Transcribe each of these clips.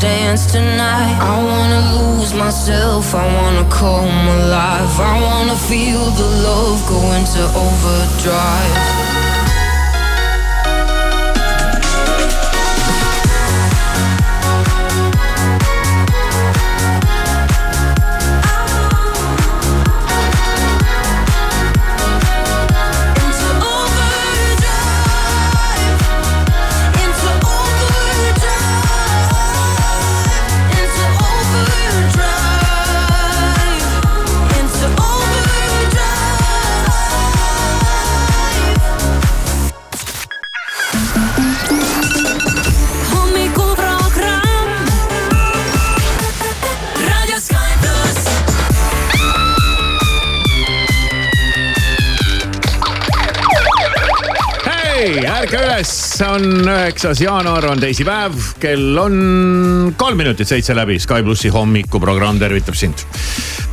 Dance tonight. I wanna lose myself, I wanna come alive. I wanna feel the love go into overdrive. On üheksas jaanuar, on teisipäev, kell on kolm minutit seitse läbi. Sky plussi hommikuprogramm tervitab sind.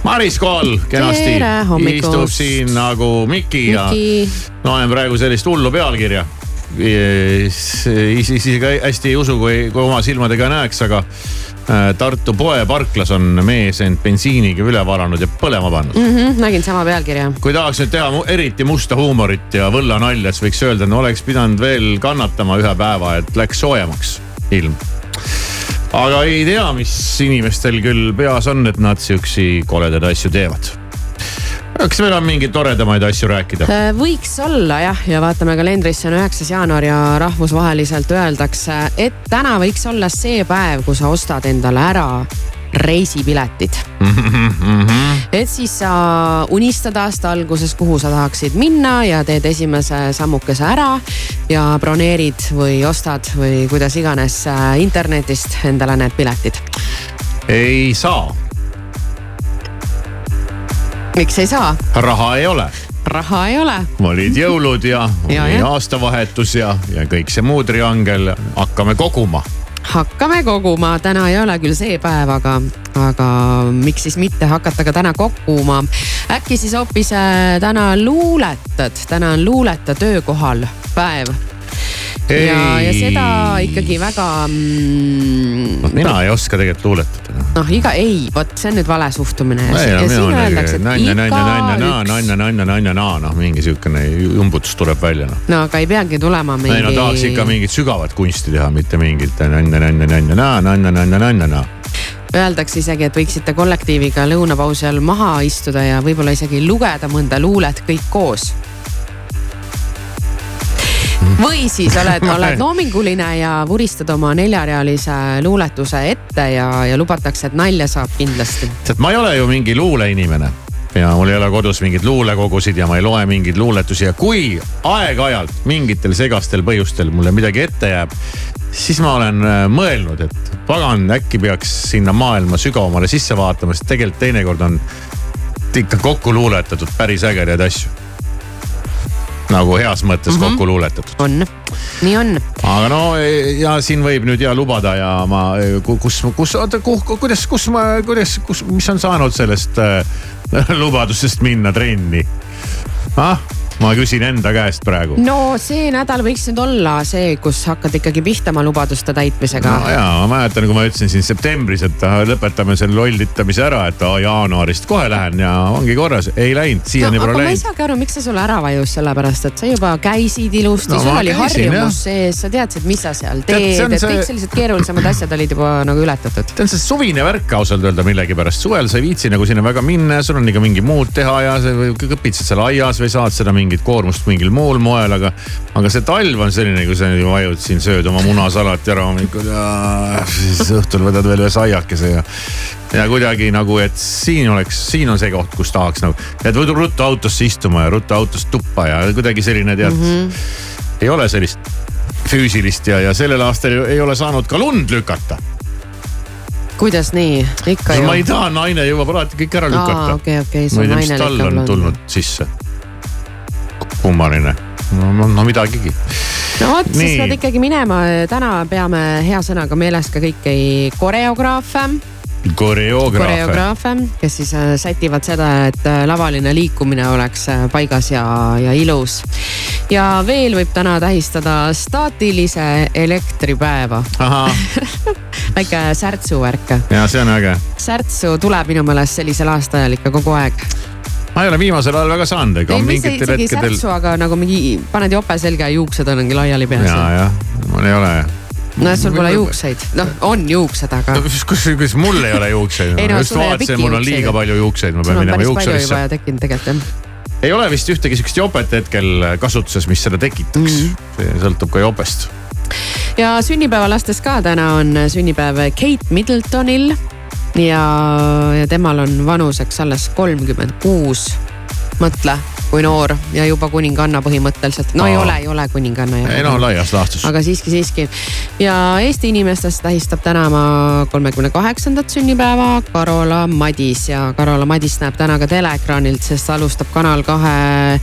Maris Kool kenasti istub siin nagu Miki ja Miki. loen praegu sellist hullu pealkirja. isegi hästi ei usu, kui, kui oma silmadega näeks, aga äh, Tartu poeparklas on mees end bensiiniga üle valanud ja põlema pannud mm. -hmm, nägin sama pealkirja. kui tahaks nüüd teha eriti musta huumorit ja võllanalja, siis võiks öelda, no oleks pidanud veel kannatama ühe päeva, et läks soojemaks ilm. aga ei tea, mis inimestel küll peas on, et nad siuksi koledaid asju teevad. Kas meil on mingeid toredamaid asju rääkida? võiks olla jah, ja vaatame kalendrisse on üheksas jaanuar ja rahvusvaheliselt öeldakse, et täna võiks olla see päev, kui sa ostad endale ära reisipiletid. et siis sa unistad aasta alguses, kuhu sa tahaksid minna ja teed esimese sammukese ära ja broneerid või ostad või kuidas iganes äh, internetist endale need piletid. ei saa, miks ei saa? raha ei ole raha ei ole olid jõulud ja, Ja, jah. aastavahetus ja, ja kõik see muu triangel, hakkame koguma. hakkame koguma, täna ei ole küll see päev, aga, aga miks siis mitte hakata ka täna koguma. äkki siis hoopis äh, täna luuletad, täna on luuleta töökohal päev. ja, ja seda ikkagi väga mm, noh, mina ei oska tegelikult luuletada. noh, iga, ei, vot see on nüüd vale suhtumine. noh mingi sihukene jumbutus tuleb välja noh. no aga ei peagi tulema mingi. ei no tahaks ikka mingit sügavat kunsti teha, mitte mingit nanna, nanna, nanna, naa, nanna, nanna, nanna, naa. Öeldakse isegi, et võiksite kollektiiviga lõunapausi all maha istuda ja võib-olla isegi lugeda mõnda luulet kõik koos. Või siis oled, oled loominguline ja vuristad oma neljarealise luuletuse ette ja, ja lubatakse, et nalja saab kindlasti. sest ma ei ole ju mingi luuleinimene. ja mul ei ole kodus mingeid luulekogusid ja ma ei loe mingeid luuletusi ja kui aeg-ajalt mingitel segastel põhjustel mulle midagi ette jääb, siis ma olen äh, mõelnud, et pagan, äkki peaks sinna maailma sügavamale sisse vaatama, sest tegelikult teinekord on ikka kokku luuletatud päris ägedaid asju nagu heas mõttes mm -hmm. kokku luuletatud. on, nii on. aga no ja siin võib nüüd ja lubada ja ma, kus, kus, oota, kuidas, kus ma, kuidas, kus, mis on saanud sellest äh, lubadusest minna trenni ah? Ma küsin enda käest praegu. no see nädal võiks nüüd olla see, kus hakkad ikkagi pihta oma lubaduste täitmisega. no ja ma mäletan, kui ma ütlesin siin septembris, et lõpetame selle lollitamise ära, et aa, jaanuarist kohe lähen ja ongi korras. ei läinud, siiani no, pole läinud. ma ei saagi aru, miks see sulle ära vajus, sellepärast et sa juba käisid ilusti no,, sul oli käisin, harjumus sees, sa teadsid, mis sa seal teed, et see... kõik sellised keerulisemad asjad olid juba nagu ületatud. see on see suvine värk ausalt öelda millegipärast, suvel sa ei viitsi nagu sinna väga minna ja sul on ikka mingi muud teha ja sa kõpitsed seal aias või saad seda mingit koormust mingil muul moel, aga, aga see talv on selline, kui sa vajud siin, sööd oma munasalati ära hommikul ja siis õhtul võtad veel ühe saiakese ja. ja kuidagi nagu, et siin oleks, siin on see koht, kus tahaks nagu, et ruttu autosse istuma ja ruttu autost tuppa ja kuidagi selline tead mm, -hmm. ei ole sellist füüsilist ja, ja sellel aastal ei ole saanud ka lund lükata kuidas nii, ikka ju? ma ei taha, naine jõuab alati kõik ära lükata. okei, okei, see on naine lükkab lund. tal on tulnud sisse kummaline. no, no, no midagigi. no vot, siis pead ikkagi minema, täna peame hea sõnaga meeles ka kõiki koreograafe koreograafe. koreograafe, kes siis äh, sätivad seda, et äh, lavaline liikumine oleks äh, paigas ja, ja ilus. ja veel võib täna tähistada staatilise elektripäeva väike särtsu värk. ja see on äge. särtsu tuleb minu meelest sellisel aastaajal ikka kogu aeg ma ei ole viimasel ajal väga saanud, ega mingitel hetkedel. aga nagu mingi paned jope selga ja juuksed ongi laiali peas. ja, jah, mul ei ole no sul pole juukseid, noh on juuksed, aga. kus, kus mul ei ole juukseid ei, no, just vaatasin, mul on liiga palju juukseid, ma pean minema juuksurisse. tekkinud tegelikult jah ei ole vist ühtegi sihukest jopet hetkel kasutuses, mis seda tekitaks mm. see sõltub ka jopest. ja sünnipäevalastes ka täna on sünnipäev Kate Middletonil ja, ja temal on vanuseks alles kolmkümmend kuus. mõtle, kui noor ja juba kuninganna põhimõtteliselt, no Aa. ei ole, ei ole kuninganna. ei no laias laastus. aga siiski, siiski ja Eesti inimestest tähistab täna oma kolmekümne kaheksandat sünnipäeva Karola Madis ja Karola Madis näeb täna ka teleekraanilt, sest alustab Kanal kahe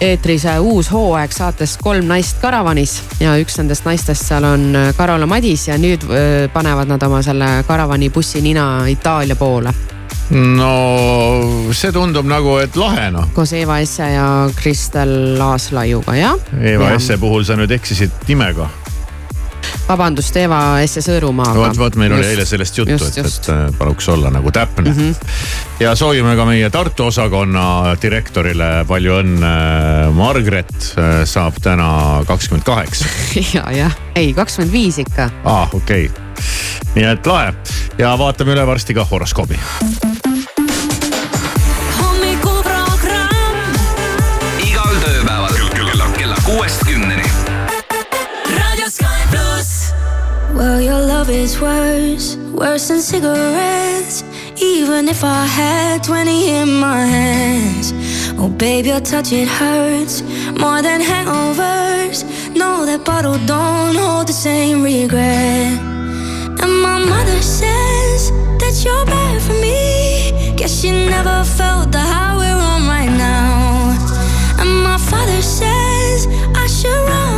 eetris uus hooaeg saates Kolm naist karavanis ja üks nendest naistest seal on Karola Madis ja nüüd panevad nad oma selle karavani bussi nina Itaalia poole. no see tundub nagu, et lahe noh. koos Eva Esse ja Kristel Aaslaiuga jah. Eva ja. Esse puhul sa nüüd eksisid nimega vabandust, Eva Esse Sõõrumaaga. vot, vot meil just, oli eile sellest juttu, et, et äh, paluks olla nagu täpne mm. -hmm. ja soovime ka meie Tartu osakonna direktorile palju õnne. Margret äh, saab täna kakskümmend kaheksa. ja, jah, ei kakskümmend viis ikka. aa ah,, okei okay., nii et lahe ja vaatame üle varsti ka horoskoobi Well, your love is worse, worse than cigarettes. Even if I had 20 in my hands. Oh, babe, your touch, it hurts more than hangovers. No, that bottle don't hold the same regret. And my mother says that you're bad for me. Guess she never felt the high we're on right now. And my father says I should run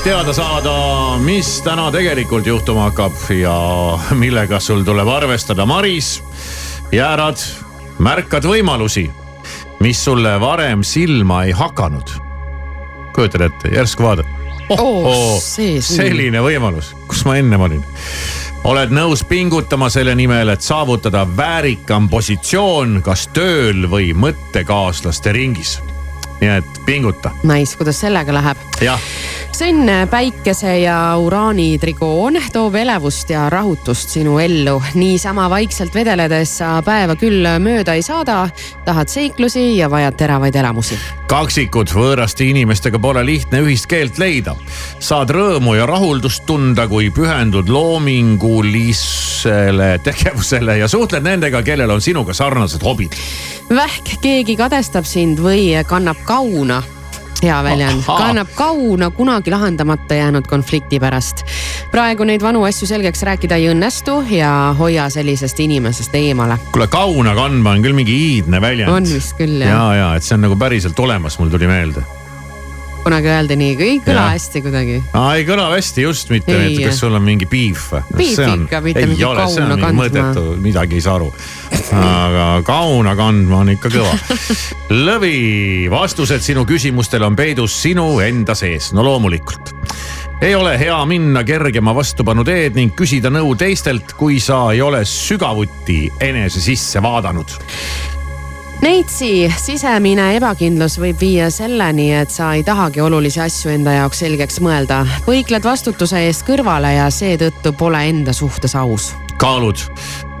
Aeg teada saada, mis täna tegelikult juhtuma hakkab ja millega sul tuleb arvestada. Maris, jäärad, märkad võimalusi, mis sulle varem silma ei hakanud. kujutad ette, järsku vaatad oh,. Oh, selline võimalus, kus ma ennem olin oled nõus pingutama selle nimel, et saavutada väärikam positsioon kas tööl või mõttekaaslaste ringis nii et pinguta. Nice, kuidas sellega läheb? Sõnn, päikese ja uraani trigoon toob elevust ja rahutust sinu ellu. niisama vaikselt vedeledes sa päeva küll mööda ei saada, tahad seiklusi ja vajad teravaid elamusi. kaksikud võõraste inimestega pole lihtne ühist keelt leida. saad rõõmu ja rahuldust tunda, kui pühendud loomingulisele tegevusele ja suhtled nendega, kellel on sinuga sarnased hobid. vähk, keegi kadestab sind või kannab kauna hea väljend, kannab kauna kunagi lahendamata jäänud konflikti pärast. praegu neid vanu asju selgeks rääkida ei õnnestu ja hoia sellisest inimesest eemale. kuule, kauna kandma on küll mingi iidne väljend. on vist küll jah. ja, ja et see on nagu päriselt olemas, mul tuli meelde kunagi öeldi nii, ei kõla ja. hästi kuidagi. ei kõla hästi just mitte, et kas sul on mingi piif või? piif ikka, mitte mingi kauna kandma. mõttetu, midagi ei saa aru. aga kauna kandma on ikka kõva. Lõvi, vastused sinu küsimustele on peidus sinu enda sees, no loomulikult ei ole hea minna kergema vastupanu teed ning küsida nõu teistelt, kui sa ei ole sügavuti enese sisse vaadanud Neitsi sisemine ebakindlus võib viia selleni, et sa ei tahagi olulisi asju enda jaoks selgeks mõelda. põikled vastutuse eest kõrvale ja seetõttu pole enda suhtes aus. kaalud,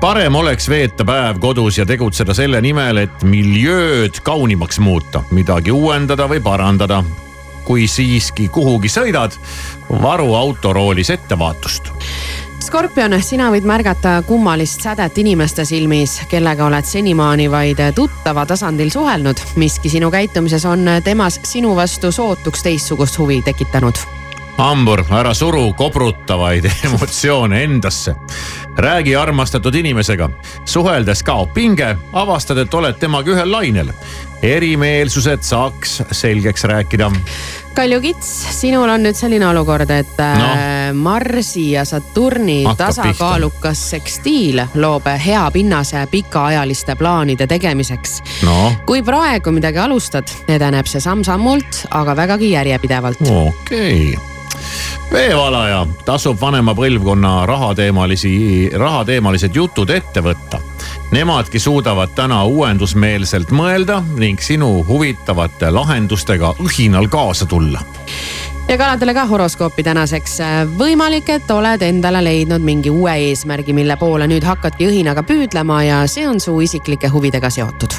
parem oleks veeta päev kodus ja tegutseda selle nimel, et miljööd kaunimaks muuta, midagi uuendada või parandada. kui siiski kuhugi sõidad, varu autoroolis ettevaatust Skorpion, sina võid märgata kummalist sädet inimeste silmis, kellega oled senimaani vaid tuttava tasandil suhelnud. miski sinu käitumises on temas sinu vastu sootuks teistsugust huvi tekitanud. hambur, ära suru kobrutavaid emotsioone endasse. räägi armastatud inimesega, suheldes kaob pinge, avastad, et oled temaga ühel lainel. Erimeelsused saaks selgeks rääkida Kalju Kits, sinul on nüüd selline olukord, et no. Äh, Marsi ja Saturni Hakkab tasakaalukas sekstiil loob hea pinnase pikaajaliste plaanide tegemiseks no.. kui praegu midagi alustad, edeneb see samm-sammult, aga vägagi järjepidevalt. okei okay veevalaja tasub vanema põlvkonna rahateemalisi, rahateemalised jutud ette võtta. Nemadki suudavad täna uuendusmeelselt mõelda ning sinu huvitavate lahendustega õhinal kaasa tulla ja kaladele ka horoskoopi tänaseks. võimalik, et oled endale leidnud mingi uue eesmärgi, mille poole nüüd hakkadki õhinaga püüdlema ja see on su isiklike huvidega seotud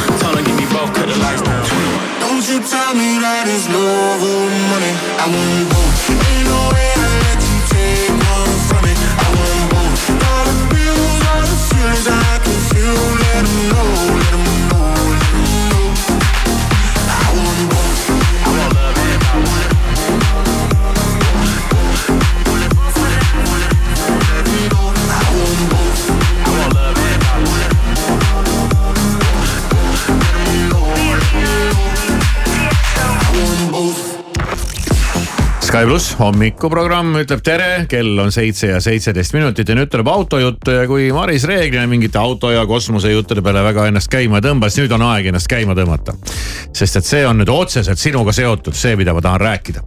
The lights down. Don't you tell me that it's love or money. I want both. Ain't no way I let Sky pluss hommikuprogramm ütleb tere, kell on seitse ja seitseteist minutit ja nüüd tuleb autojuttu ja kui Maris reeglina mingite auto ja kosmosejuttude peale väga ennast käima tõmbas, nüüd on aeg ennast käima tõmmata. sest et see on nüüd otseselt sinuga seotud, see, mida ma tahan rääkida.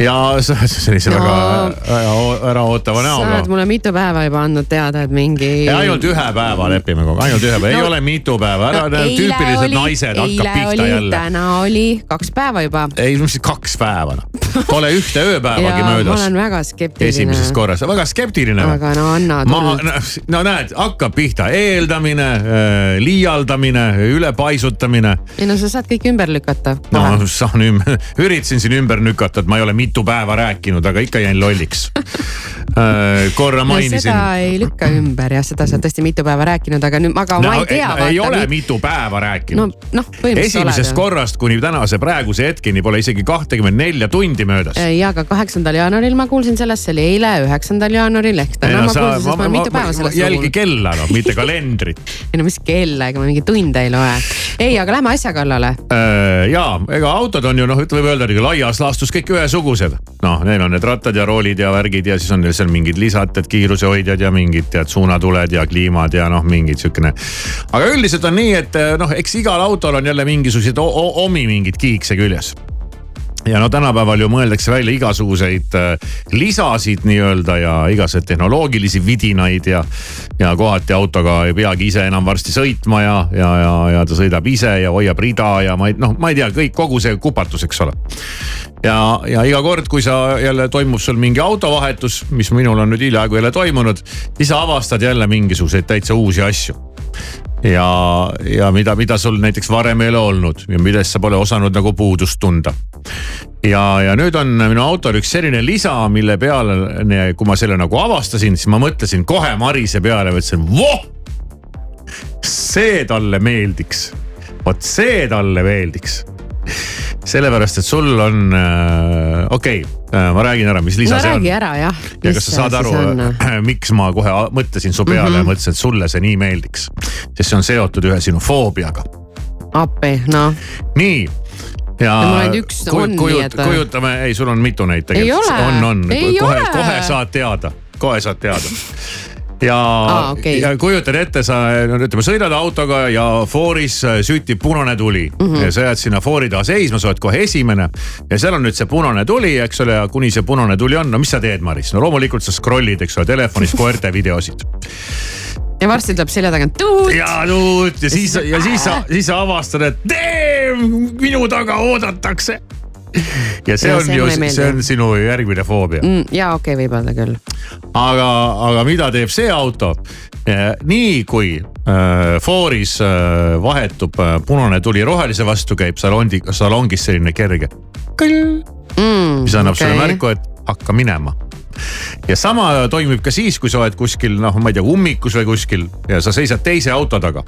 Ja sellise No. väga, äraootava sa oled näoga. mulle mitu päeva juba andnud teada, et mingi. Ainult ühe päeva lepime kokku, ainult ühe päeva, ei No- ole mitu päeva, ära No, tüüpilised oli- naised hakkab pihta oli, jälle. täna oli, kaks päeva juba. ei, mis kaks päeva noh, pole ühte ööpäevagi ja ma möödas olen väga skeptiline. esimesest korrast, väga skeptiline. aga no anna tuld. no näed, hakkab pihta eeldamine, liialdamine, ülepaisutamine. ei no sa saad kõik ümber lükata. no saan ümber, üritasin siin ümber lükata, et ma ei ole mitu päeva rääkinud, aga ikka jäin lolliks. korra mainisin. seda ei lükka ümber jah, seda sa oled tõesti mitu päeva rääkinud, aga nüüd, aga ma ei tea. ei ole mitu päeva rääkinud no, noh, põhimõtteliselt esimesest oled. korrast kuni tänase praeguse hetkeni pole isegi kahtekümmet nelja tundi möödas. ja aga kaheksandal jaanuaril ma kuulsin sellest, see oli eile, üheksandal jaanuaril ehk täna ma kuulsin, sest ma olen mitu päeva sellest jälgi kella noh, mitte kalendrit. ei no mis kella, ega ma mingeid tunde ei loe. ei, aga lähme asja kallale. ja ega autod on ju noh, võib öelda laias laastus kõik ühesugused. Noh, neil on need rattad ja roolid ja värgid ja siis on neil seal mingid lisad, et kiirusehoidjad ja mingid tead suunatuled ja kliimad ja noh, mingid siukene. aga üldiselt on nii, et noh, eks igal autol on jälle mingisuguseid omi mingeid kiikse küljes ja no tänapäeval ju mõeldakse välja igasuguseid äh, lisasid nii-öelda ja igasuguseid tehnoloogilisi vidinaid ja. ja kohati autoga ei peagi ise enam varsti sõitma ja, ja, ja, ja ta sõidab ise ja hoiab rida ja ma ei, noh, ma ei tea, kõik kogu see kupatus, eks ole. ja, ja iga kord, kui sa jälle toimub sul mingi autovahetus, mis minul on nüüd hiljaaegu jälle toimunud, siis avastad jälle mingisuguseid täitsa uusi asju ja, ja mida, mida sul näiteks varem ei ole olnud ja millest sa pole osanud nagu puudust tunda. ja, ja nüüd on minu autol üks selline lisa, mille peale, kui ma selle nagu avastasin, siis ma mõtlesin kohe Marise peale, mõtlesin voh. see talle meeldiks, vot see talle meeldiks sellepärast, et sul on äh,, okei okay, äh,, ma räägin ära, mis lisa no see on. räägi ära jah. ja kas sa saad aru, miks ma kohe mõtlesin su peale mm -hmm. ja mõtlesin, et sulle see nii meeldiks. sest see on seotud ühe sinu foobiaga. appi, noh. nii ja no, mul ainult üks on kujut, nii, et. kujutame, ei, sul on mitu neid Ei tegelikult. on, on, kohe, kohe saad teada, kohe saad teada. Ja Aa, okei. ja kujutad ette, sa no ütleme, sõidad autoga ja fooris äh, süttib punane tuli mm. -hmm. ja sa jääd sinna foori taha seisma, sa oled kohe esimene. ja seal on nüüd see punane tuli, eks ole, ja kuni see punane tuli on, no mis sa teed, Maris? no loomulikult sa scroll'id, eks ole, telefonis koerte videosid. ja varsti tuleb selja tagant tuut. ja tuut ja siis, ja siis sa, siis sa avastad, et damn, minu taga oodatakse. ja see Ja on see ju see on sinu järgmine foobia. Mm, ja okei okay,, võib öelda küll. aga, aga mida teeb see auto? nii kui äh, fooris äh, vahetub äh, punane tuli rohelise vastu, käib salondi, salongis selline kerge kõll, Mm, mis annab okay. sulle märku, et hakka minema. ja sama toimib ka siis, kui sa oled kuskil noh, ma ei tea, ummikus või kuskil ja sa seisad teise auto taga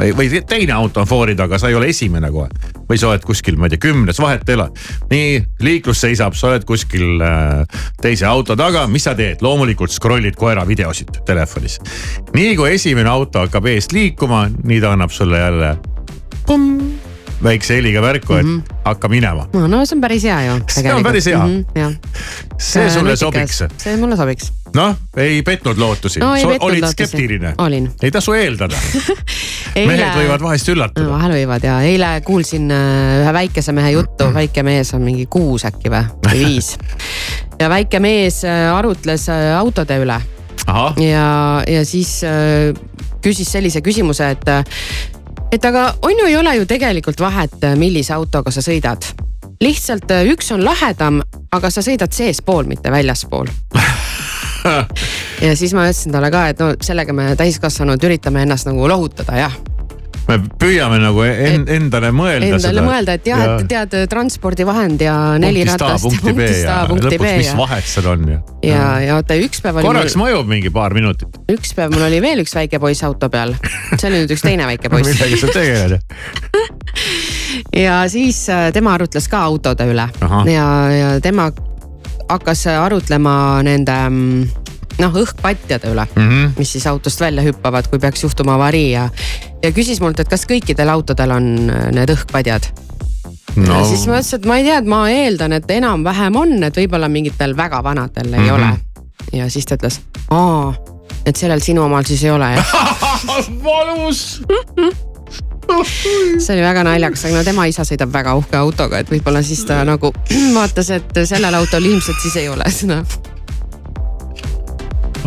või, või teine auto on foori taga, sa ei ole esimene kohe. või sa oled kuskil, ma ei tea, kümnes, vahet ei ole. nii, liiklus seisab, sa oled kuskil äh, teise auto taga, mis sa teed? loomulikult scroll'id koera videosid telefonis. nii kui esimene auto hakkab eest liikuma, nii ta annab sulle jälle pumm, väikse heliga märku, et mm -hmm. hakka minema. no, no see on päris hea ju. See on päris hea. jah, see sulle sobiks. see mulle sobiks. noh, ei petnud lootusi No olid lootusi. skeptiline? Olin. ei tasu eeldada, mehed võivad vahest no,. üllatada. vahel võivad ja eile kuulsin äh, ühe väikese mehe juttu, väike mees on mingi kuus äkki või, või viis. ja väike mees äh, arutles äh, autode üle ja, ja siis küsis sellise küsimuse, et, et aga on ju, ei ole ju tegelikult vahet, millise autoga sa sõidad. lihtsalt äh, üks on lahedam, aga sa sõidad seespool, mitte väljaspool. ja siis ma ütlesin talle ka, et no sellega me täiskasvanud üritame ennast nagu lohutada, jah. Me püüame nagu en, endale mõelda Endale seda. mõelda, et jah, et tead transpordivahend ja neli punktist A ratast. punkti B ja mis ja, vahet seal on ju. ja, ja oota üks päev oli korraks mul, mõjub mingi paar minutit. üks päev mul oli veel üks väike poiss auto peal. see oli nüüd üks teine väike poiss millega sa tegeled? ja siis äh, tema arutles ka autode üle Ahah. ja, ja tema hakkas arutlema nende mm, noh, õhkpatjade üle mm, Mhm. -hmm. mis siis autost välja hüppavad, kui peaks juhtuma avarii ja, ja küsis mult, et kas kõikidel autodel on äh, need õhkpadjad no.. siis ma ütlesin, et ma ei tea, et ma eeldan, et enam-vähem on, et võib-olla mingitel väga vanadel ei mm Mhm. -hmm. ole. ja siis ta ütles, aa, et sellel sinu omal siis ei ole valus. see oli väga naljakas, aga no tema isa sõidab väga uhke autoga, et võib-olla siis ta nagu vaatas, et sellel autol ilmselt siis ei ole seda.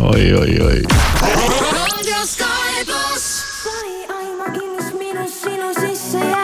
oi, oi, oi. Radio Sky pluss. sai aimakin, mis minus sinu sisse jääb.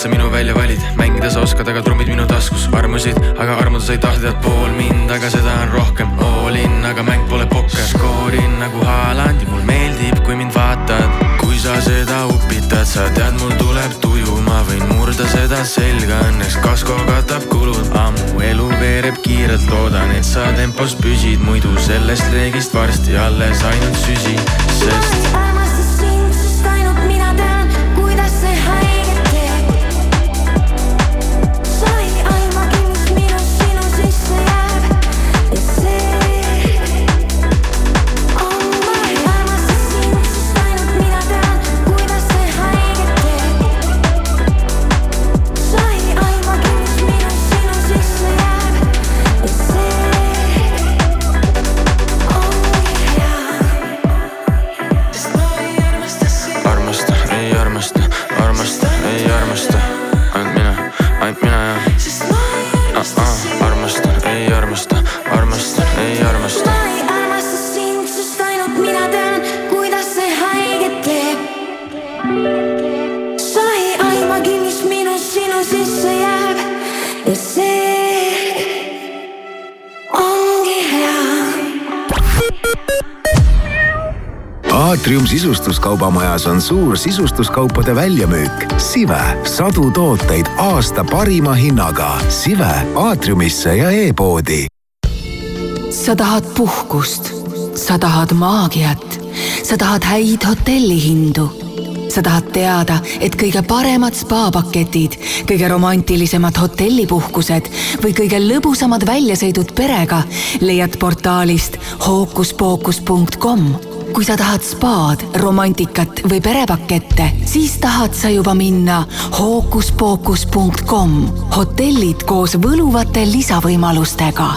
sa minu välja valid, mängida sa oskad, aga trummid minu taskus armusid, aga armuda sa ei tahtnud, pool mind, aga seda on rohkem. All in, aga mäng pole pokker, skoorin nagu Haaland ja mul meeldib, kui mind vaatad. kui sa seda upitad, sa tead, mul tuleb tuju, ma võin murda seda selga, õnneks kasko katab kulud. ammu elu veereb kiirelt, loodan, et sa tempos püsid, muidu sellest reegist varsti alles ainult süsi, sest aatrium sisustuskaubamajas on suur sisustuskaupade väljamüük. Sive, sadu tooteid aasta parima hinnaga. Sive aatriumisse ja e-poodi. sa tahad puhkust, sa tahad maagiat, sa tahad häid hotellihindu. sa tahad teada, et kõige paremad spaapaketid, kõige romantilisemad hotellipuhkused või kõige lõbusamad väljasõidud perega leiad portaalist hookuspookus.com kui sa tahad spaad, romantikat või perepakette, siis tahad sa juba minna hookuspookus.com. hotellid koos võluvate lisavõimalustega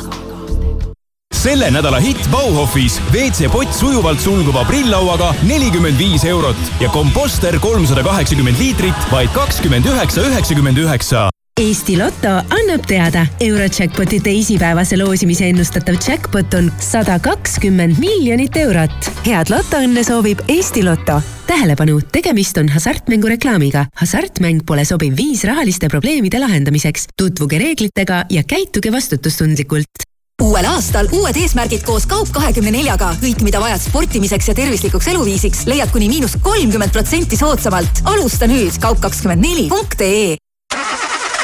selle nädala hitt Bauhofis WC-pott sujuvalt sulguva prilllauaga nelikümmend viis eurot ja komposter kolmsada kaheksakümmend liitrit vaid kakskümmend üheksa, üheksakümmend üheksa. Eesti Loto annab teada, Eurojackpoti teisipäevase loosimise ennustatav jackpot on sada kakskümmend miljonit eurot. head lotoõnne soovib Eesti Loto. tähelepanu, tegemist on hasartmängureklaamiga. hasartmäng pole sobiv viis rahaliste probleemide lahendamiseks. tutvuge reeglitega ja käituge vastutustundlikult uuel aastal uued eesmärgid koos Kaup kahekümne neljaga. kõik, mida vajad sportimiseks ja tervislikuks eluviisiks, leiad kuni miinus kolmkümmend protsenti soodsamalt. alusta nüüd kaup kakskümmend neli punkt ee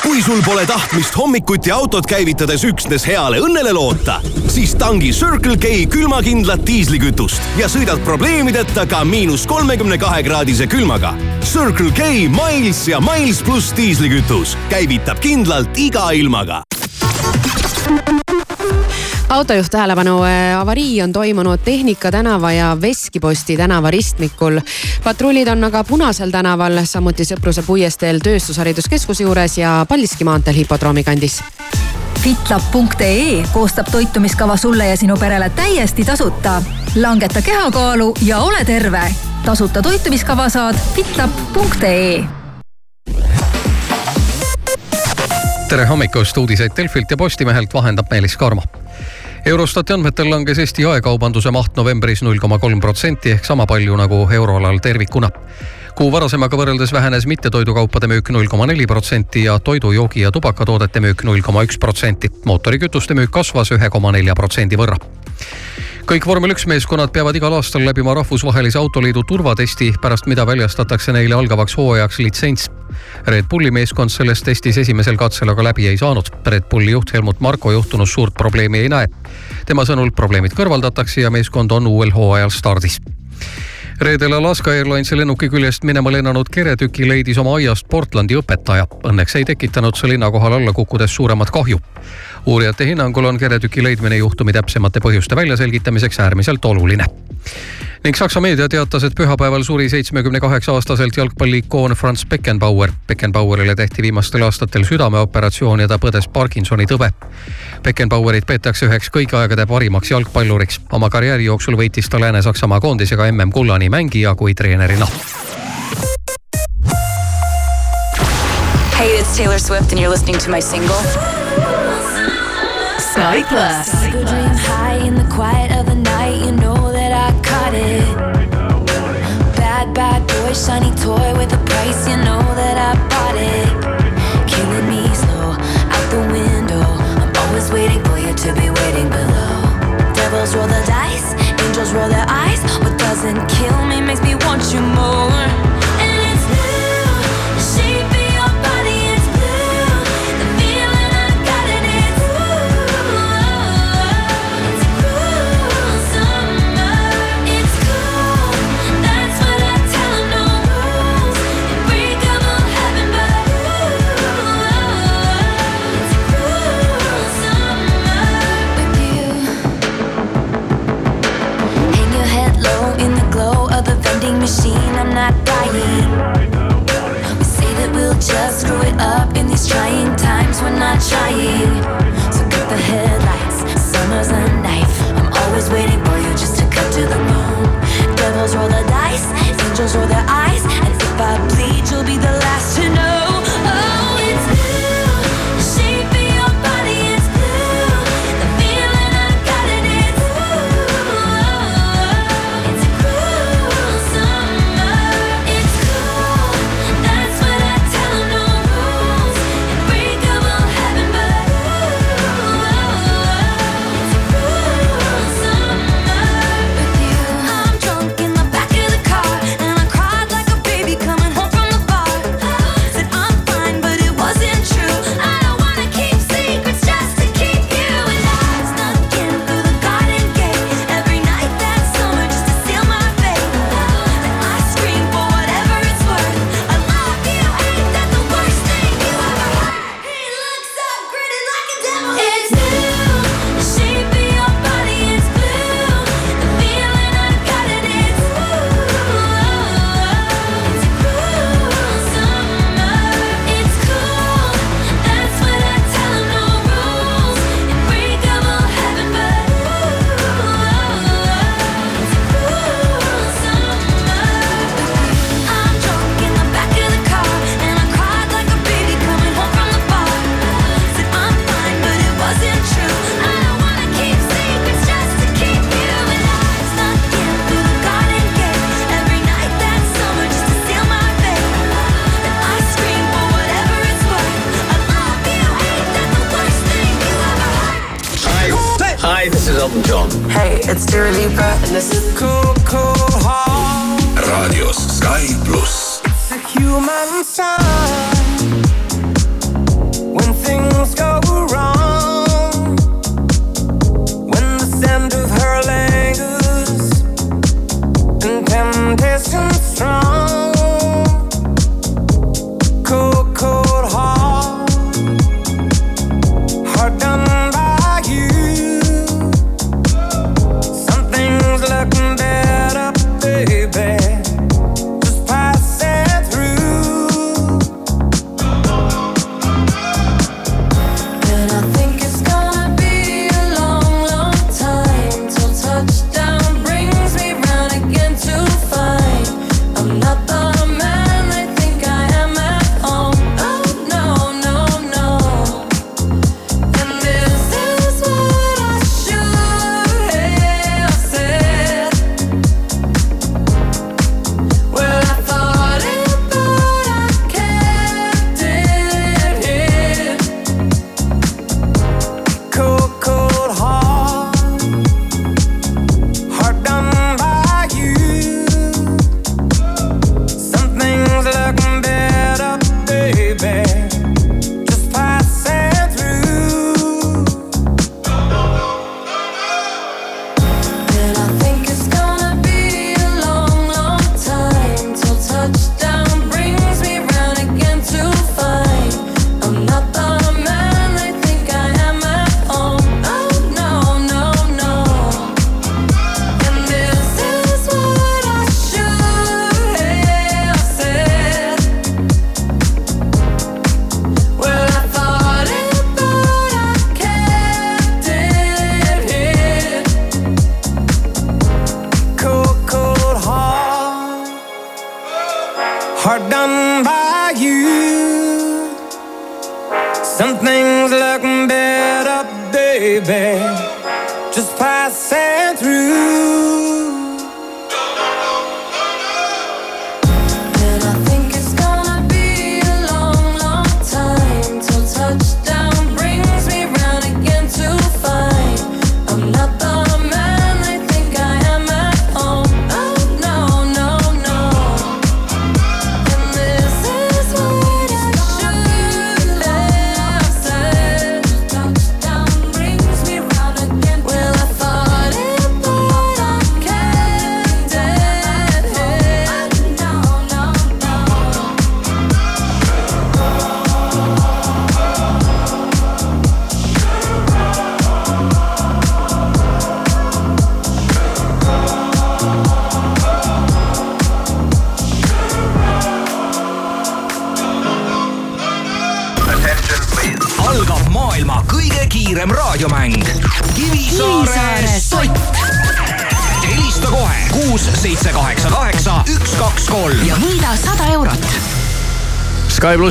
kui sul pole tahtmist hommikuti autot käivitades üksnes heale õnnele loota, siis tangi Circle K külmakindlat diislikütust ja sõidad probleemideta ka miinus kolmekümne kahe kraadise külmaga. Circle K Miles ja Miles pluss diislikütus käivitab kindlalt iga ilmaga autojuht tähelepanu, avarii on toimunud Tehnika tänava ja Veskiposti tänava ristmikul. patrullid on aga Punasel tänaval, samuti Sõpruse puiesteel Tööstushariduskeskuse juures ja Paldiski maanteel hipodroomi kandis. fitlab.ee koostab toitumiskava sulle ja sinu perele täiesti tasuta. langeta kehakaalu ja ole terve. tasuta toitumiskava saad fitlab.ee tere hommikust, uudiseid Delfilt ja Postimehelt vahendab Meelis Karmo Eurostati andmetel langes Eesti jaekaubanduse maht novembris null koma kolm protsenti ehk sama palju nagu euroalal tervikuna. kuu varasemaga võrreldes vähenes mittetoidukaupade müük null koma neli protsenti ja toidu, joogi ja tubakatoodete müük null koma üks protsenti. mootorikütuste müük kasvas ühe koma nelja protsendi võrra kõik vormel üks meeskonnad peavad igal aastal läbima Rahvusvahelise Autoliidu turvatesti, pärast mida väljastatakse neile algavaks hooajaks litsents. Red Bulli meeskond selles testis esimesel katsel aga läbi ei saanud. Red Bulli juht Helmut Marko juhtunud suurt probleemi ei näe. tema sõnul probleemid kõrvaldatakse ja meeskond on uuel hooajal stardis reedel Alaska Airlinesi lennuki küljest minema lennanud keretüki leidis oma aiast Portlandi õpetaja. Õnneks ei tekitanud see linna kohal alla kukkudes suuremat kahju. uurijate hinnangul on keretüki leidmine juhtumi täpsemate põhjuste väljaselgitamiseks äärmiselt oluline ning Saksa meedia teatas, et pühapäeval suri seitsmekümne kaheksa aastaselt jalgpalliikoon Franz Beckenbauer. Beckenbauerile tehti viimastel aastatel südameoperatsioon ja ta põdes Parkinsoni tõve. Beckenbauerit peetakse üheks kõigi aegade parimaks jalgpalluriks. oma karjääri jooksul võitis ta Lääne-Saksamaa koondisega MM-kulla nii mängija kui treenerina. Hey, it's Taylor Swift, and you're listening to my single. Sky Plus. Dream high in the caught it. Bad, bad boy, shiny toy with a price, you know that I bought it. Killing me slow, out the window. I'm always waiting for you to be waiting below. Devils roll the dice, angels roll their eyes. What doesn't kill me makes me want you more. Machine. I'm not dying. We say that we'll just screw it up in these trying times. We're not trying. So cut the headlights. Summer's a knife. I'm always waiting for you just to cut to the bone. Devils roll the dice, angels roll their eyes, and if I bleed, you'll be the last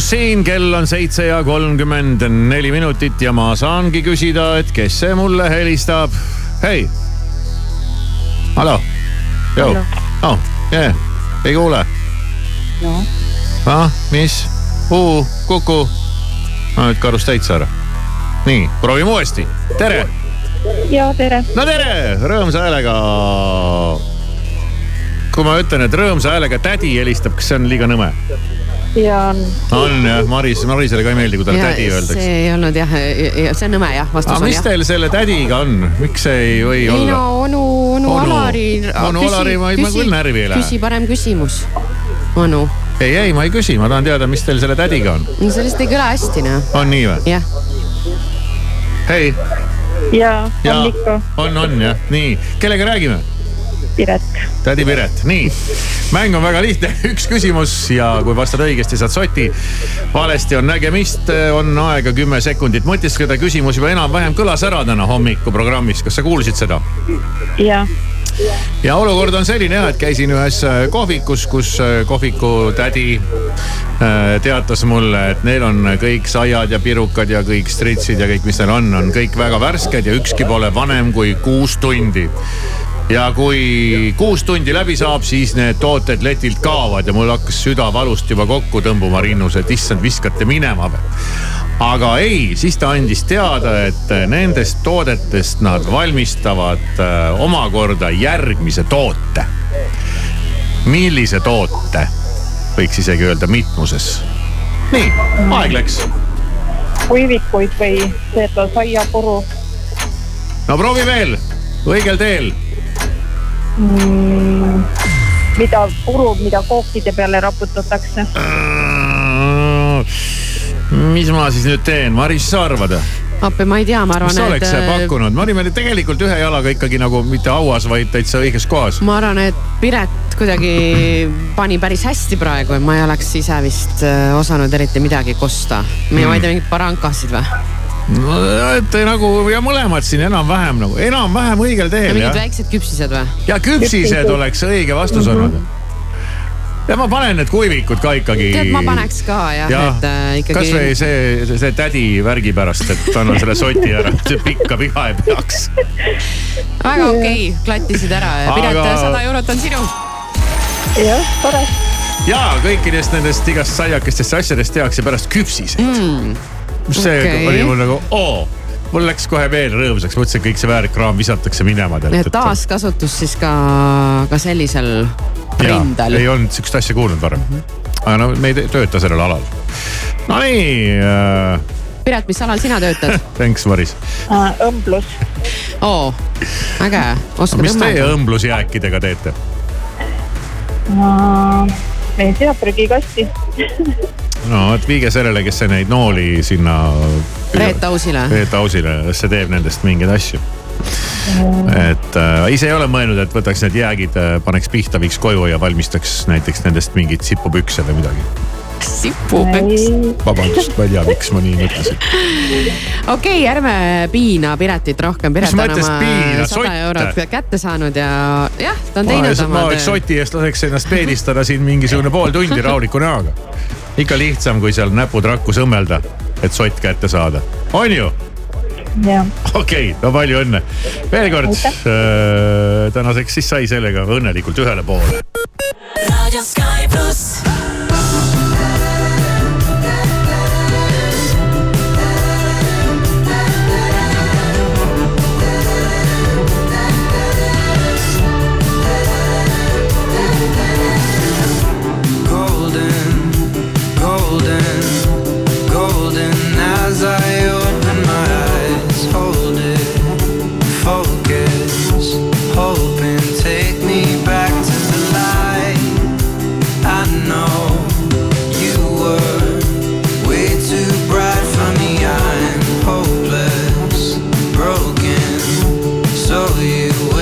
siin, kell on seitse ja kolmkümmend neli minutit ja ma saangi küsida, et kes see mulle helistab. hei. hallo. Hallo. oh, yeah. ei kuule. noh, ah, mis? Uu, Kuku. no nüüd kadus täitsa ära. nii, proovime uuesti. tere. ja tere. no tere, rõõmsa häälega. kui ma ütlen, et rõõmsa häälega tädi helistab, kas see on liiga nõme? Ja on. on jah, Maris, Marisele ka ei meeldi, kui talle tädi öeldakse. see ei olnud jah, see on nõme jah, vastus aga on mis jah. teil selle tädiga on, miks see ei või ei no olla? onu, onu Onu- Alari. onu Alari ma- ma küll närvi ei lähe. küsi parem küsimus, onu. ei, ei, ma ei küsi, ma tahan teada, mis teil selle tädiga on. no see lihtsalt ei kõla hästi noh. on nii või? jah, hei, ja ja on ikka on, on jah, nii, kellega räägime? Piret. tädi Piret, nii. mäng on väga lihtne, üks küsimus ja kui vastad õigesti, saad soti. valesti on nägemist, on aega kümme sekundit mõtiskleda, küsimus juba enam-vähem kõlas ära täna hommikuprogrammis, kas sa kuulsid seda? ja, ja olukord on selline jah, et käisin ühes äh, kohvikus, kus äh, kohviku tädi äh, teatas mulle, et neil on kõik saiad ja pirukad ja kõik stritsid ja kõik, mis neil on, on kõik väga värsked ja ükski pole vanem kui kuus tundi ja kui kuus tundi läbi saab, siis need tooted letilt kaovad ja mul hakkas süda valust juba kokku tõmbuma rinnus, et issand, viskate minema või. aga ei, siis ta andis teada, et nendest toodetest nad valmistavad äh, omakorda järgmise toote. millise toote, võiks isegi öelda mitmuses. nii, aeg läks. kuivikuid või seda saiapuru no proovi veel, õigel teel. mm,, mida puru, mida kookide peale raputatakse. mis ma siis nüüd teen, Maris, sa arvad? appi, ma ei tea, ma arvan, mis sa et oleks pakkunud, me olime tegelikult ühe jalaga ikkagi nagu mitte hauas, vaid täitsa õiges kohas. ma arvan, et Piret kuidagi pani päris hästi praegu, et ma ei oleks ise vist äh, osanud eriti midagi kosta. mina Mm. ma ei tea, mingeid barankasid või? No et nagu ja mõlemad siin enam-vähem nagu, enam-vähem õigel teel mingid väiksed küpsised või? ja küpsised oleks õige vastus Mhm. olnud. ja ma panen need kuivikud ka ikkagi. tead, ma paneks ka jah ja,, et äh, ikkagi. kasvõi see, see tädi värgi pärast, et annan selle soti ära, see pikka viga ei peaks. väga okei okay,, klattisid ära ja Piret Aga- Aga..., sada eurot on sinu. jah, tore. ja kõikidest nendest igast saiakestest ja asjadest tehakse pärast küpsiseid mm.. See okay. oli mul nagu oo, mul läks kohe veel rõõmsaks, mõtlesin, et kõik see väärkraam visatakse minema. nii et taaskasutus siis ka, ka sellisel rindel. ei olnud sihukest asja kuulnud varem. aga no me ei tööta sellel alal. Nonii äh,, Piret, mis alal sina töötad? thanks Maris. õmblus. oo, äge, oskad mis teie õmmelda? õmblusjääkidega teete? Ma ei tea, prügikasti. no vot viige sellele, kes see neid nooli sinna. Reet Ausile. Reet Ausile, see teeb nendest mingeid asju. et äh, ise ei ole mõelnud, et võtaks need jäägid äh,, paneks pihta, viiks koju ja valmistaks näiteks nendest mingeid sipupükse või midagi. sipupüks. vabandust, ma ei tea, miks ma nii mõtlesin. okei okay,, ärme piina Piretit rohkem. Piret Mis on mõttes oma piina? sada Sotte. eurot kätte saanud ja jah, ta on ma teinud ma oma oleks töö. soti eest laseks ennast peedistada siin mingisugune pool tundi rahuliku näoga. ikka lihtsam, kui seal näpud rakkus õmmelda, et sott kätte saada, on ju? okei okay,, no palju õnne. veel kord äh, tänaseks siis sai sellega õnnelikult ühele poole. raadio Sky pluss. So you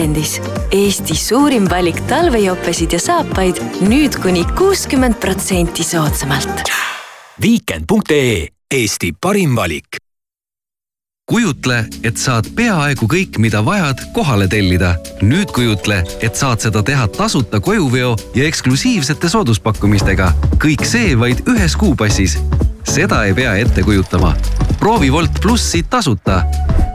Viikendis. Eesti suurim valik talvejopesid ja saapaid nüüd kuni kuuskümmend protsenti soodsamalt. Viikend.ee Eesti parim valik kujutle, et saad peaaegu kõik, mida vajad, kohale tellida. nüüd kujutle, et saad seda teha tasuta kojuveo ja eksklusiivsete sooduspakkumistega. kõik see vaid ühes kuupassis. seda ei pea ette kujutama. proovi Wolt plussi tasuta.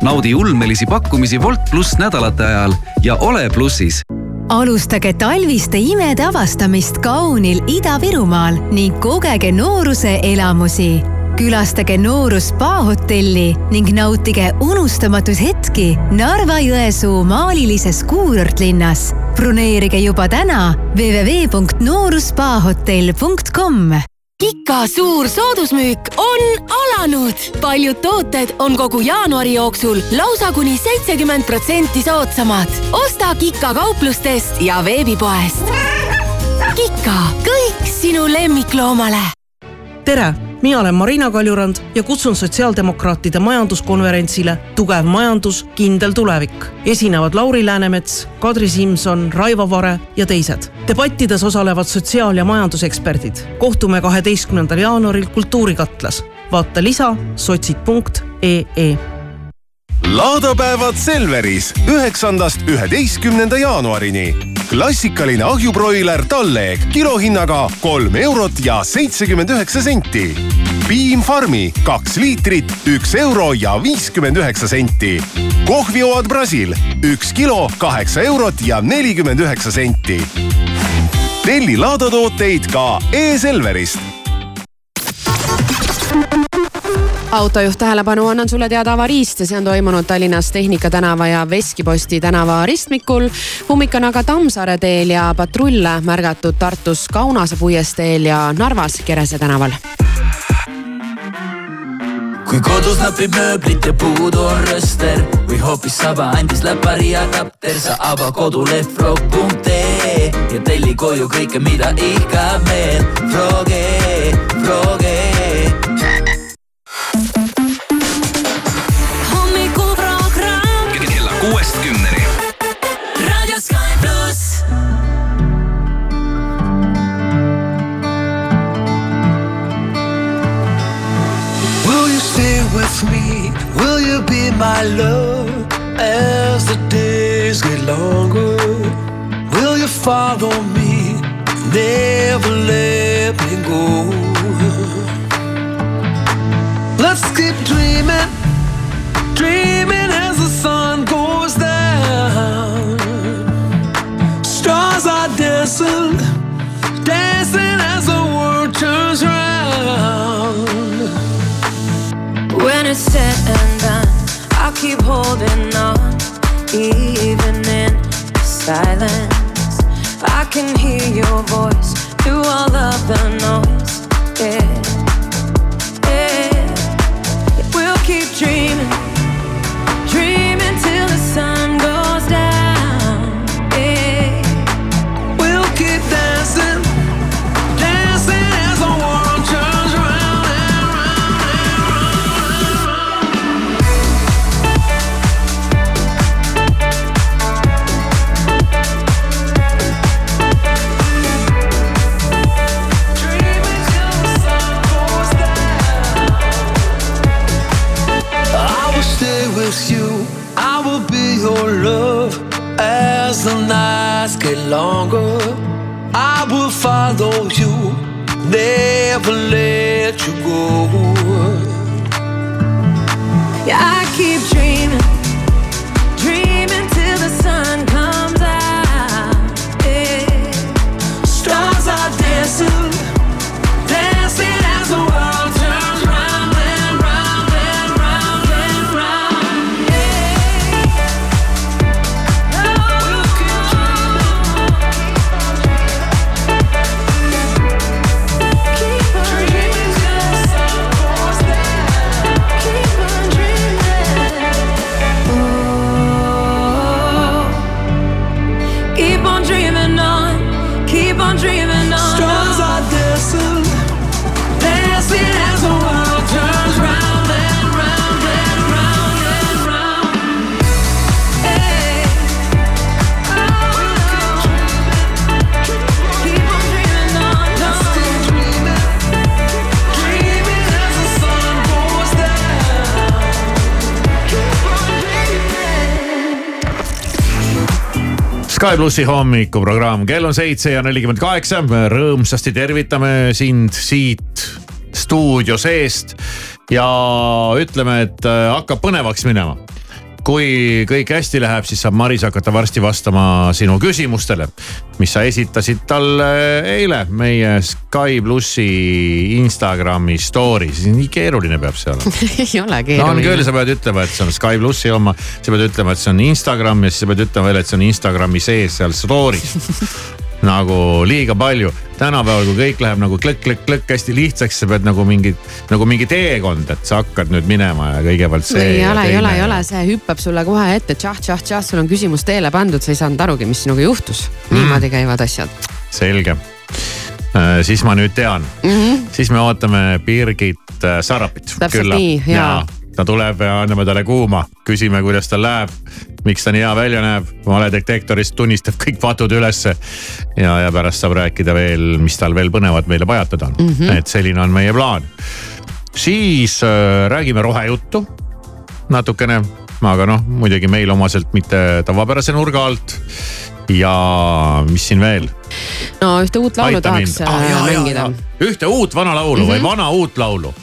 naudi ulmelisi pakkumisi Wolt pluss nädalate ajal ja ole plussis alustage talviste imede avastamist kaunil Ida-Virumaal ning kogege nooruse elamusi külastage Nooru spa-hotelli ning nautige unustamatuid hetki Narva-Jõesuu maalilises kuurortlinnas. broneerige juba täna www.nooruspahotell.com Kika suur soodusmüük on alanud. paljud tooted on kogu jaanuari jooksul lausa kuni seitsekümmend protsenti soodsamad. osta Kika kauplustest ja veebipoest. Kika, kõik sinu lemmikloomale. tere mina olen Marina Kaljurand ja kutsun sotsiaaldemokraatide majanduskonverentsile Tugev majandus, kindel tulevik. esinevad Lauri Läänemets, Kadri Simson, Raivo Vare ja teised. debattides osalevad sotsiaal- ja majanduseksperdid. kohtume kaheteistkümnendal jaanuaril Kultuurikatlas. vaata lisa sotsid.ee laadapäevad Selveris üheksandast üheteistkümnenda jaanuarini. Klassikaline ahjubroiler Talleg kilohinnaga kolm eurot ja seitsekümmend üheksa senti. Piim Farmi kaks liitrit, üks euro ja viiskümmend üheksa senti. kohvioad Brasil üks kilo, kaheksa eurot ja nelikümmend üheksa senti. telli laadatooteid ka e-Selverist autojuht tähelepanu, annan sulle teada avariist ja see on toimunud Tallinnas Tehnika tänava ja Veskiposti tänava ristmikul. ummik on aga Tammsaare teel ja patrulle märgatud Tartus Kaunase puiesteel ja Narvas Kerese tänaval kui kodus napib mööblit ja puudu on rööster või hoopis saba andis läpari adapter, sa ava koduleht frog.ee ja telli koju kõike, mida ihkab meel. Froge, Froge. My love as the days get longer? Will you follow me? Never let me go. Let's keep dreaming, dreaming silence. Sky plussi hommikuprogramm, kell on seitse ja nelikümmend kaheksa. rõõmsasti tervitame sind siit stuudio seest ja ütleme, et äh, hakkab põnevaks minema kui kõik hästi läheb, siis saab Maris hakata varsti vastama sinu küsimustele, mis sa esitasid talle eile meie Sky plussi Instagrami story's. nii keeruline peab see olema. ei ole no on keeruline küll, sa pead ütlema, et see on Sky plussi oma, sa pead ütlema, et see on Instagram ja siis sa pead ütlema veel, et see on Instagrami sees seal story's nagu liiga palju. tänapäeval, kui kõik läheb nagu klõkk-klõkk-klõkk hästi lihtsaks, sa pead nagu mingi, nagu mingi teekond, et sa hakkad nüüd minema ja kõigepealt see. ei ole, ei ole, ei ole, see hüppab sulle kohe ette, tšah-tšah-tšah, sul on küsimus teele pandud, sa ei saanud arugi, mis sinuga juhtus. Mm. niimoodi käivad asjad selge. siis ma nüüd tean mm. -hmm. siis me ootame Birgit äh, Sarapit. Täpselt nii, jaa. ta tuleb ja anname talle kuuma, küsime, kuidas tal läheb, miks ta nii hea välja näeb, valedetektorist tunnistab kõik patud ülesse. ja, ja pärast saab rääkida veel, mis tal veel põnevat meile pajatada on mm. -hmm. et selline on meie plaan. siis äh, räägime rohejuttu natukene, aga noh, muidugi meile omaselt mitte tavapärase nurga alt. ja mis siin veel no ühte uut laulu Aita mind. tahaks Ah, äh, jaa, jaa, mängida ühte uut vana laulu mm -hmm. või Mhm. vana uut laulu.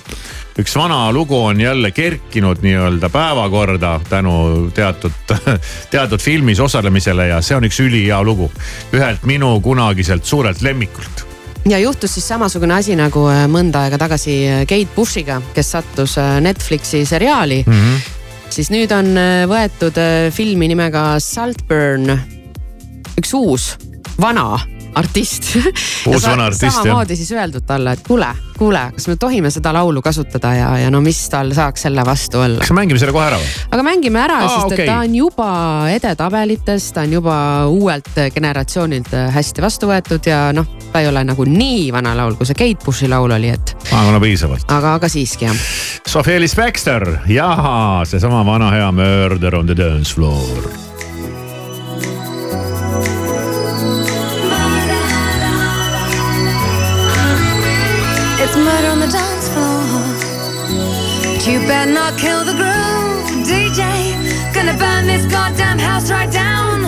Üks vana lugu on jälle kerkinud nii-öelda päevakorda tänu teatud, teatud filmis osalemisele ja see on üks ülihea lugu. ühelt minu kunagiselt suurelt lemmikult. ja juhtus siis samasugune asi nagu äh, mõnda aega tagasi äh, Kate Bushiga, kes sattus äh, Netflixi seriaali mm. -hmm. siis nüüd on võetud filmi nimega Saltburn, üks uus, vana artist. Uus vana artist, jah. samamoodi siis öeldud talle, et kuule, kuule, kas me tohime seda laulu kasutada ja, ja no mis tal saaks selle vastu olla. kas me mängime selle kohe ära või? aga mängime ära sest okay. et ta on juba edetabelites, ta on juba uuelt generatsioonilt hästi vastu võetud ja noh, ta ei ole nagu nii vana laul, kui see Kate Bushi laul oli, et aga no piisavalt. aga, aga siiski jah. Sofielis Baxter ja seesama vana hea Murder on the dance floor. Better not kill the groove, DJ. Gonna burn this goddamn house right down.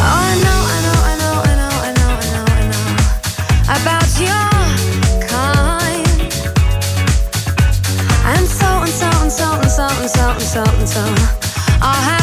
Oh, I know, I know, I know, I know, I know, I know, I know about your kind. And so and so and so and so and so and so and so. I'll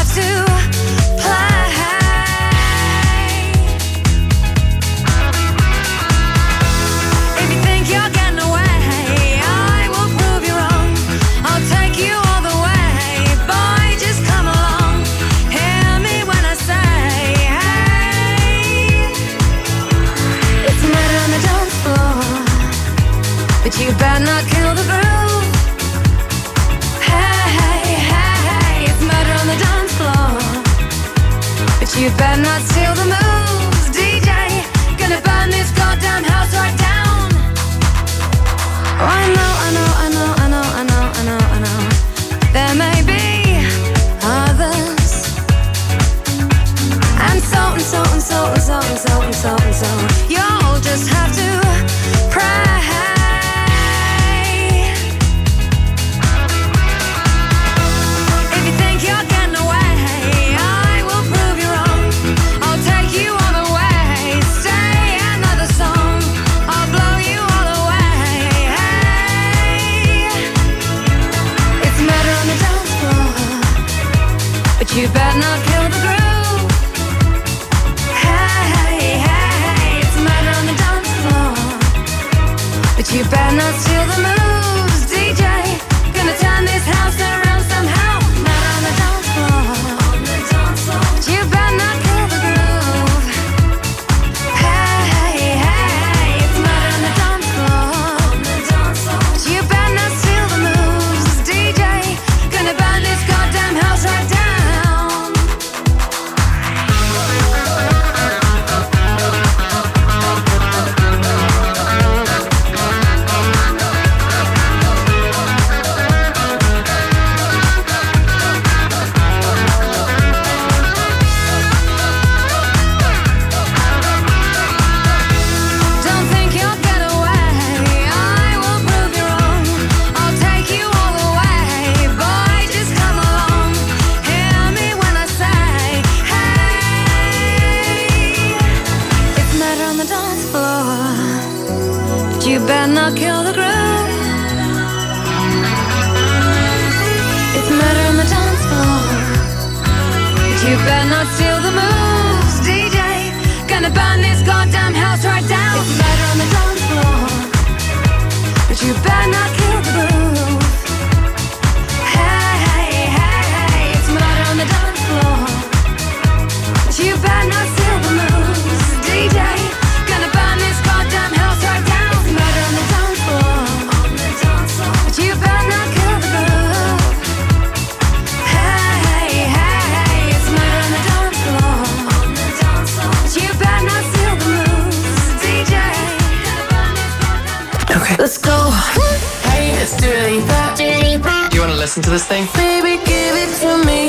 this thing? Baby, give it to me.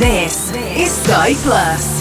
This is Sky Plus.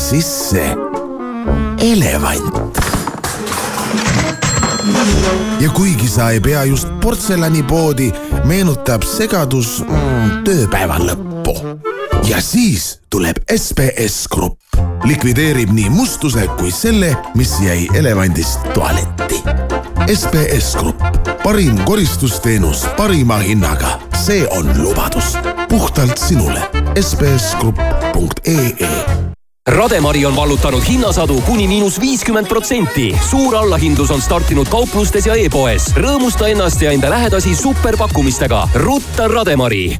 sisse. Elevant. ja kuigi sa ei pea just portselanipoodi, meenutab segadus mm, tööpäeva lõppu. ja siis tuleb SBS Grupp, likvideerib nii mustuse kui selle, mis jäi elevandist tualetti. SBS Grupp, parim koristusteenus parima hinnaga, see on lubadus. Puhtalt sinule. Sbsgrupp.ee rademari on vallutanud hinnasadu kuni miinus viiskümmend protsenti. suur allahindlus on startinud kauplustes ja e-poes. rõõmusta ennast ja enda lähedasi superpakkumistega. rutta Rademari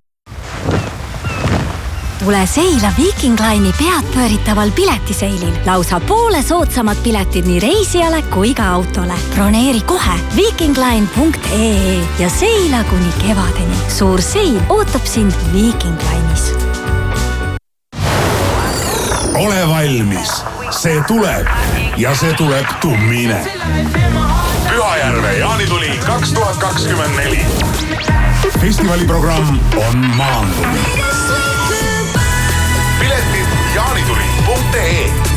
tule seila Viking Line'i peadpööritaval piletiseilil. lausa poole soodsamad piletid nii reisijale kui ka autole. broneeri kohe vikingline.ee ja seila kuni kevadeni. suur sein ootab sind Viking Line'is ole valmis, see tuleb ja see tuleb tummine. Pühajärve jaanituli kaks tuhat kakskümmend neli. festivaliprogramm on maandunud. piletid jaanituli.ee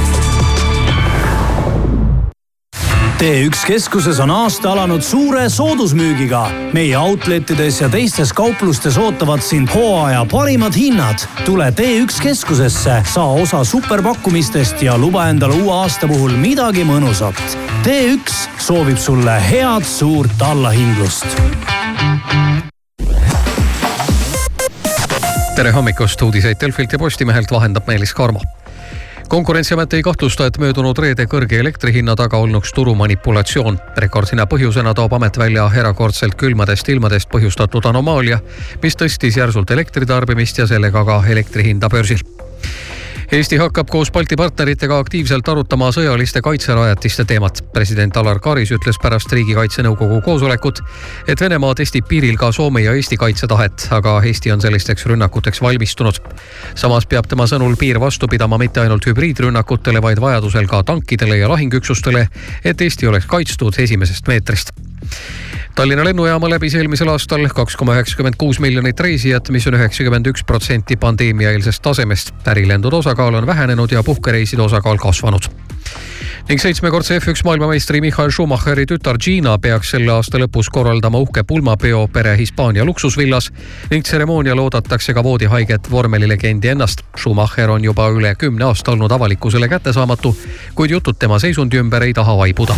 T1 keskuses on aasta alanud suure soodusmüügiga. meie outletides ja teistes kauplustes ootavad sind hooaja parimad hinnad. tule T1 keskusesse, saa osa superpakkumistest ja luba endale uue aasta puhul midagi mõnusat. T1 soovib sulle head suurt allahindlust tere hommikust, uudiseid Delfilt ja Postimehelt vahendab Meelis Karmo konkurentsiamet ei kahtlusta, et möödunud reede kõrge elektrihinna taga olnuks turumanipulatsioon. rekordhinna põhjusena toob amet välja erakordselt külmadest ilmadest põhjustatud anomaalia, mis tõstis järsult elektritarbimist ja sellega ka elektri hinda börsil Eesti hakkab koos Balti partneritega aktiivselt arutama sõjaliste kaitserajatiste teemat. president Alar Karis ütles pärast Riigikaitse Nõukogu koosolekut, et Venemaa testib piiril ka Soome ja Eesti kaitsetahet, aga Eesti on sellisteks rünnakuteks valmistunud. samas peab tema sõnul piir vastu pidama mitte ainult hübriidrünnakutele, vaid vajadusel ka tankidele ja lahingüksustele, et Eesti oleks kaitstud esimesest meetrist Tallinna lennujaama läbis eelmisel aastal kaks koma üheksakümmend kuus miljonit reisijat, mis on üheksakümmend üks protsenti pandeemiaeelsest tasemest. ärilendude osakaal on vähenenud ja puhkereiside osakaal kasvanud ning seitsmekordse F1 maailmameistri Michael Schumacheri tütar Gina peaks selle aasta lõpus korraldama uhke pulmapeo pere Hispaania luksusvillas ning tseremoonial oodatakse ka voodihaiget vormelilegendi ennast. Schumacher on juba üle kümne aasta olnud avalikkusele kättesaamatu, kuid jutud tema seisundi ümber ei taha vaibuda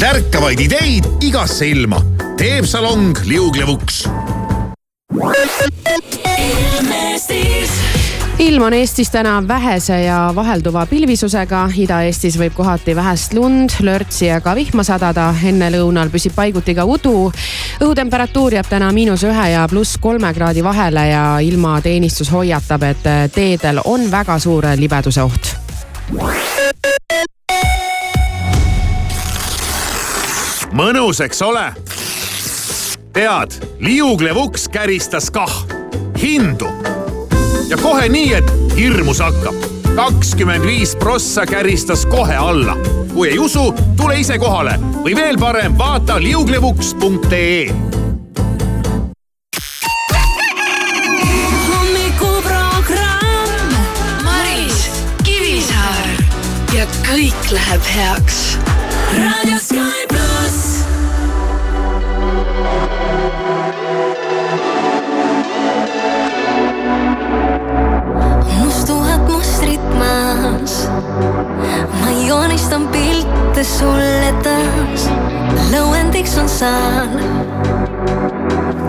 tärkavaid ideid igasse ilma teeb salong liuglevuks. ilm on Eestis täna vähese ja vahelduva pilvisusega. Ida-Eestis võib kohati vähest lund, lörtsi ja ka vihma sadada. ennelõunal püsib paiguti ka udu. õhutemperatuur jääb täna miinus ühe ja pluss kolme kraadi vahele ja ilmateenistus hoiatab, et teedel on väga suur libeduse oht mõnus, eks ole? tead, liuglev uks käristas kah hindu ja kohe nii, et hirmus hakkab. kakskümmend viis prossa käristas kohe alla. kui ei usu, tule ise kohale või veel parem, vaata liuglevuks.ee kõik läheb heaks. raadio Sky pluss. ma joonistan pilte sulle taas, lõuendiks on saan